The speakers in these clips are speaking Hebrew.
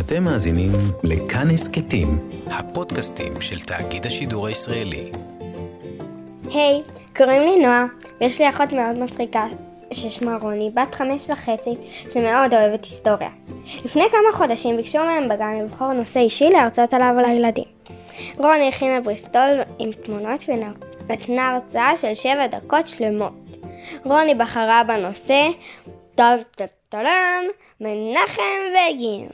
אתם מאזינים לכאן הסכתים, הפודקאסטים של תאגיד השידור הישראלי. היי, hey, קוראים לי נועה, ויש לי אחות מאוד מצחיקה ששמה רוני, בת חמש וחצי, שמאוד אוהבת היסטוריה. לפני כמה חודשים ביקשו מהם בגן לבחור נושא אישי להרצות עליו על הילדים. רוני הכינה בריסטול עם תמונות ונתנה הרצאה של שבע דקות שלמות. רוני בחרה בנושא טוב טלטלם מנחם בגין,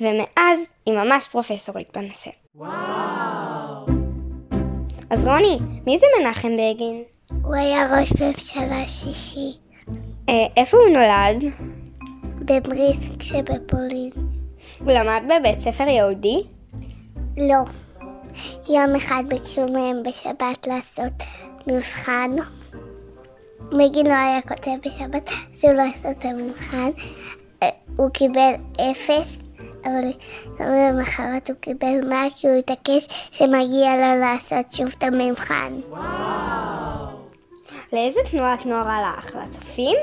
ומאז היא ממש פרופסורית בנושא. וואו! אז רוני, מי זה מנחם בגין? הוא היה ראש ממשלה שישי. אה, איפה הוא נולד? בבריסק שבפולין. הוא למד בבית ספר יהודי? לא. יום אחד ביקשו מהם בשבת לעשות מבחן. מגין לא היה כותב בשבת, אז הוא לא עשה את המבחן. אה, הוא קיבל אפס, אבל למחרת הוא קיבל מה כי הוא התעקש שמגיע לו לעשות שוב את המבחן. וואו! לאיזה תנועת נוער הלך? לצופים?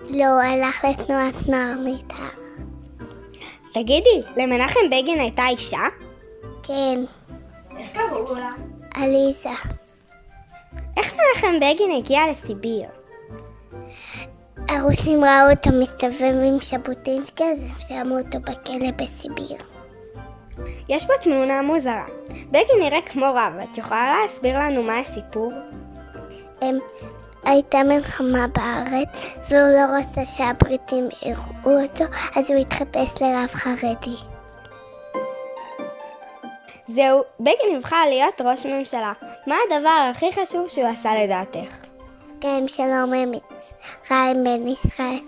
לא, הוא הלך לתנועת נוער מיתר. תגידי, למנחם בגין הייתה אישה? כן. איך קראו לה? עליזה. איך מנחם בגין הגיע לסיביר? הרוסים ראו אותו מסתובב עם ז'בוטינסקי, אז הם שמו אותו בכלא בסיביר. יש פה תמונה מוזרה. בגין נראה כמו רב, את יכולה להסביר לנו מה הסיפור? הם, הייתה מלחמה בארץ, והוא לא רצה שהבריטים יראו אותו, אז הוא התחפש לרב חרדי. זהו, בגין נבחר להיות ראש ממשלה. מה הדבר הכי חשוב שהוא עשה לדעתך? הסכם שלום עם מצרים בין ישראל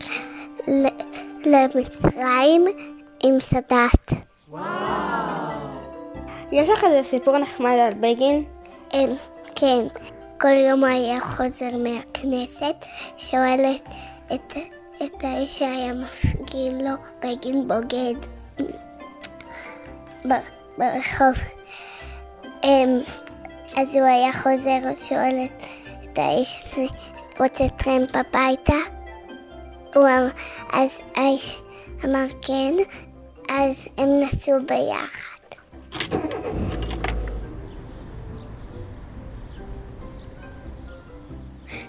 למצרים עם סאדאת. וואו! יש לך איזה סיפור נחמד על בגין? אין, כן. כל יום היה חוזר מהכנסת, שואל את, את, את האיש שהיה מפגין לו בגין בוגד ברחוב. אז הוא היה חוזר, שואל את, האיש, רוצה טרמפ הביתה? הוא אמר, אז האיש אמר כן, אז הם נסעו ביחד.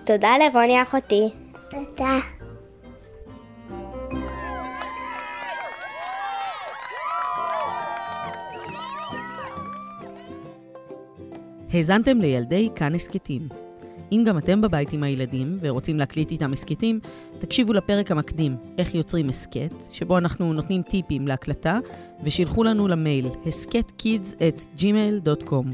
תודה לרוני אחותי. תודה. האזנתם לילדי כאן הסכתים. אם גם אתם בבית עם הילדים ורוצים להקליט איתם הסכתים, תקשיבו לפרק המקדים, איך יוצרים הסכת, שבו אנחנו נותנים טיפים להקלטה, ושילחו לנו למייל, הסכתkids את gmail.com,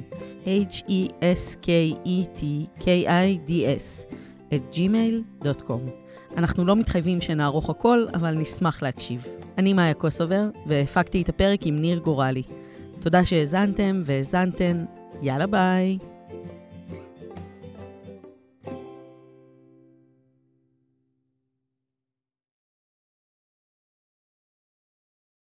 h-e-s-k-e-t-k-i-d-s, את gmail.com. אנחנו לא מתחייבים שנערוך הכל, אבל נשמח להקשיב. אני מאיה קוסובר, והפקתי את הפרק עם ניר גורלי. תודה שהאזנתם והאזנתן, יאללה ביי.